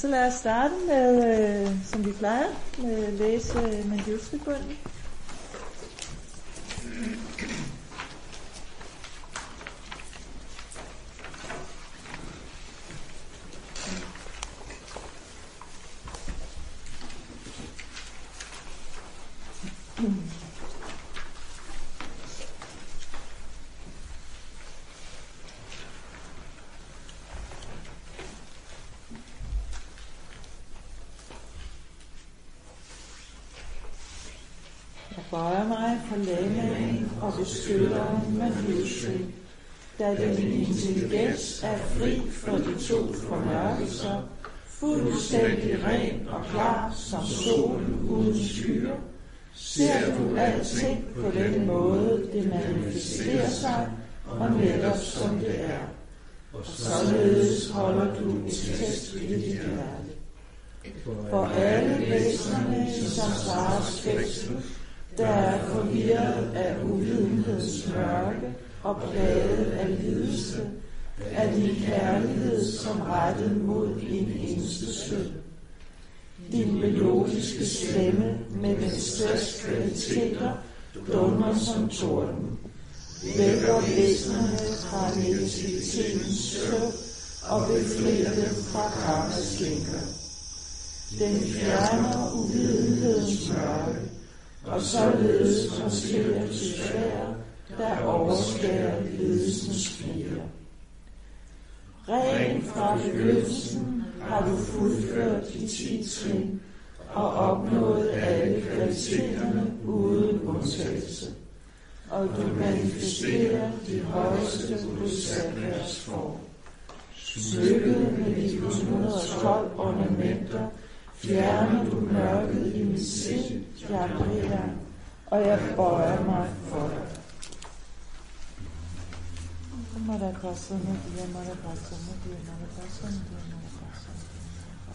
Så lad os starte med, øh, som vi plejer, med at læse øh, Manjushri-bunden. Mm bøjer mig for lamaen og beskytteren med Manjushri, da din intelligens er fri for de to formørkelser, fuldstændig ren og klar som solen uden skyer, ser du alting på den måde, det manifesterer sig, og netop som det er. Og således holder du et test i dit hjerte. For alle væsenerne i samsaras fængsel, der er forvirret af uvidenheds mørke og plaget af lidelse, af din kærlighed som rettet mod din eneste søn. Din melodiske stemme med den største kvaliteter dunder som torden. Vækker væsenerne fra negativitetens søvn og befrier dem fra karmaskænker. Den fjerner uvidenhedens mørke, og således transklerer til svær, der overskærer lidelsens fire. Ren fra begyndelsen har du fuldført de ti trin og opnået alle kvaliteterne uden undtagelse. Og du manifesterer de højeste bodhisattvas form. Smykket med de 112 ornamenter Գեանը դուրնալ իմսի ճարդիրան, այատ պարամար որը։ Մարակ հասանուտ, երմարակ հասանուտ, երմարակ հասանուտ, երմարակ հասանուտ, երմարակ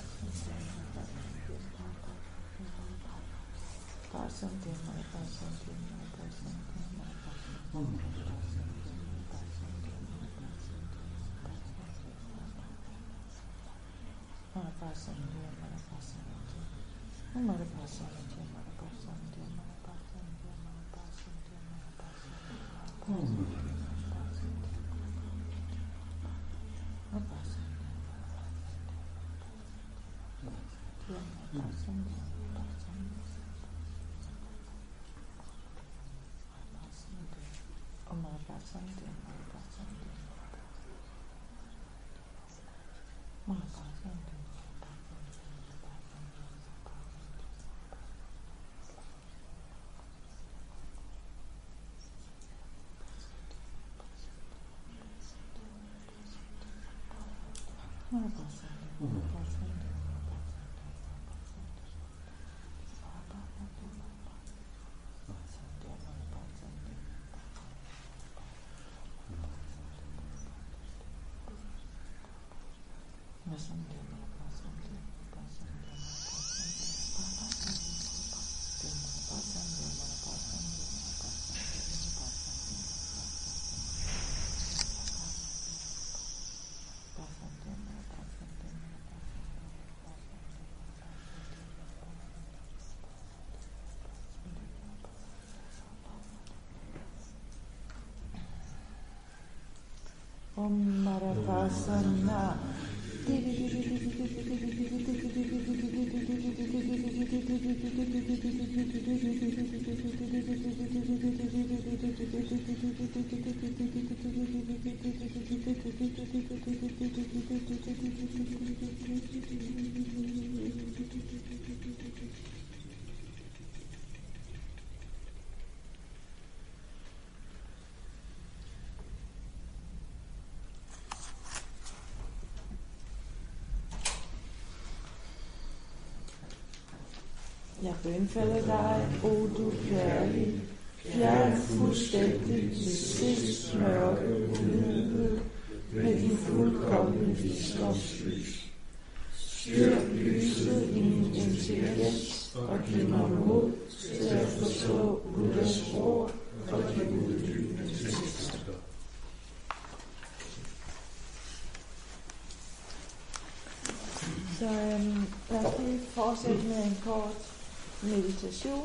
հասանուտ, երմարակ հասանուտ, երմարակ հասանուտ, երմարակ հասանուտ, Sunday. Messenger. Om Marapasana. Jeg bønfalder dig, o du kærlige, fjern fuldstændig til sidst mørke uvidenhed med din fuldkommende visdomslys. Styrk lyset i min intelligens og giv mig mod til at forstå Buddhas ord og de uddybende tekster. Så øhm, lad os lige fortsætte med en kort méditation.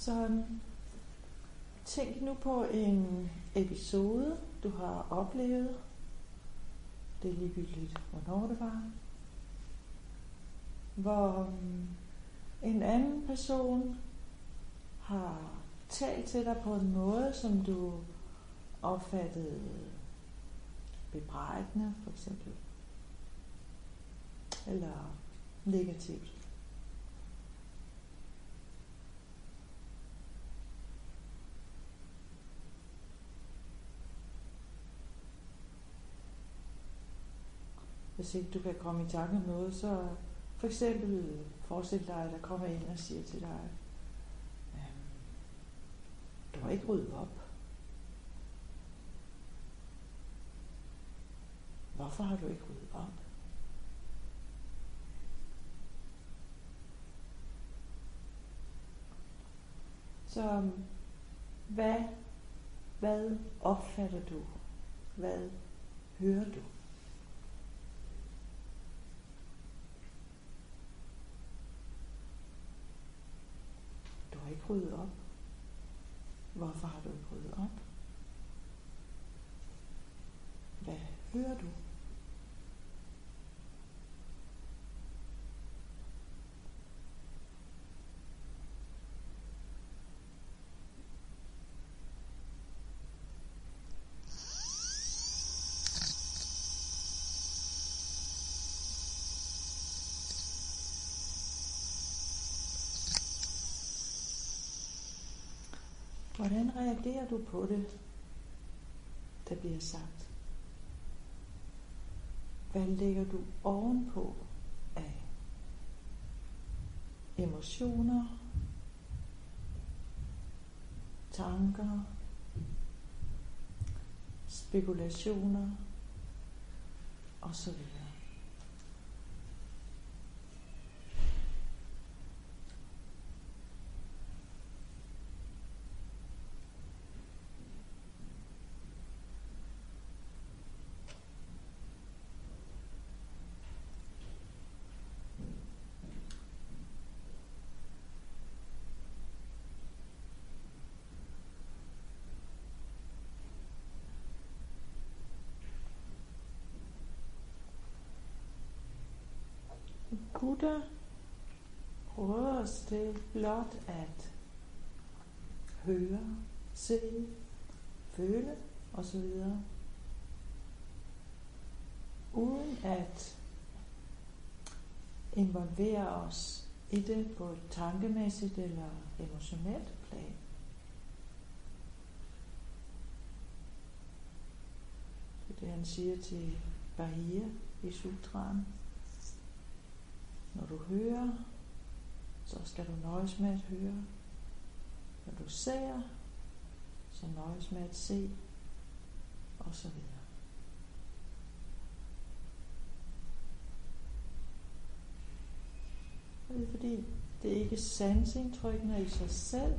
Så øhm, tænk nu på en episode, du har oplevet. Det er ligegyldigt, hvornår det var. Hvor øhm, en anden person har talt til dig på en måde, som du opfattede bebrejdende, for eksempel. Eller negativt. Hvis ikke du kan komme i tanke om noget, så for eksempel forestil dig, at der kommer ind og siger til dig, øhm, du har ikke ryddet op. Hvorfor har du ikke ryddet op? Så hvad, hvad opfatter du? Hvad hører du? ikke ryddet op. Hvorfor har du ikke ryddet op? Hvad hører du? Hvordan reagerer du på det, der bliver sagt? Hvad lægger du ovenpå af emotioner, tanker, spekulationer osv.? Buddha prøver os til blot at høre, se, føle osv. Uden at involvere os i det på et tankemæssigt eller emotionelt plan. Det er det, han siger til Bahia i sutraen. Når du hører, så skal du nøjes med at høre. Når du ser, så nøjes med at se, og så videre. Det er fordi, det er ikke sansindtrykkene i sig selv.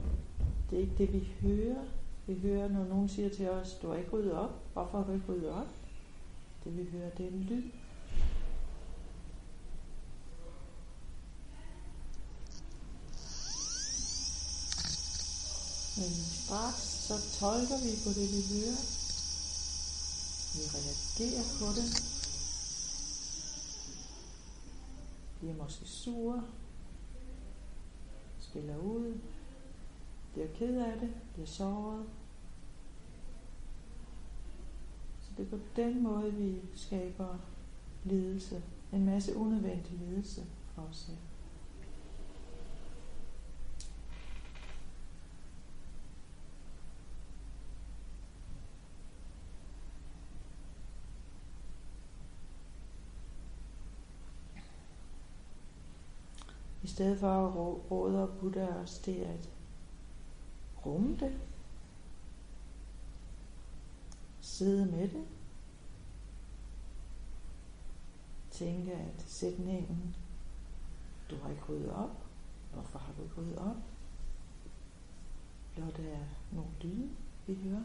Det er ikke det, vi hører. Vi hører, når nogen siger til os, du har ikke ryddet op. Hvorfor har du ikke ryddet op? Det vi hører, det er en lyd. Men straks så tolker vi på det, vi hører. Vi reagerer på det. Bliver måske sure. Spiller ud. Bliver ked af det. Bliver såret. Så det er på den måde, vi skaber lidelse. En masse unødvendig lidelse for os selv. I stedet for at råde og putte os, til at rumme det. Sidde med det. Tænke, at sætningen, du har ikke ryddet op. Hvorfor har du ikke ryddet op? Blot er nogle lyde, vi hører.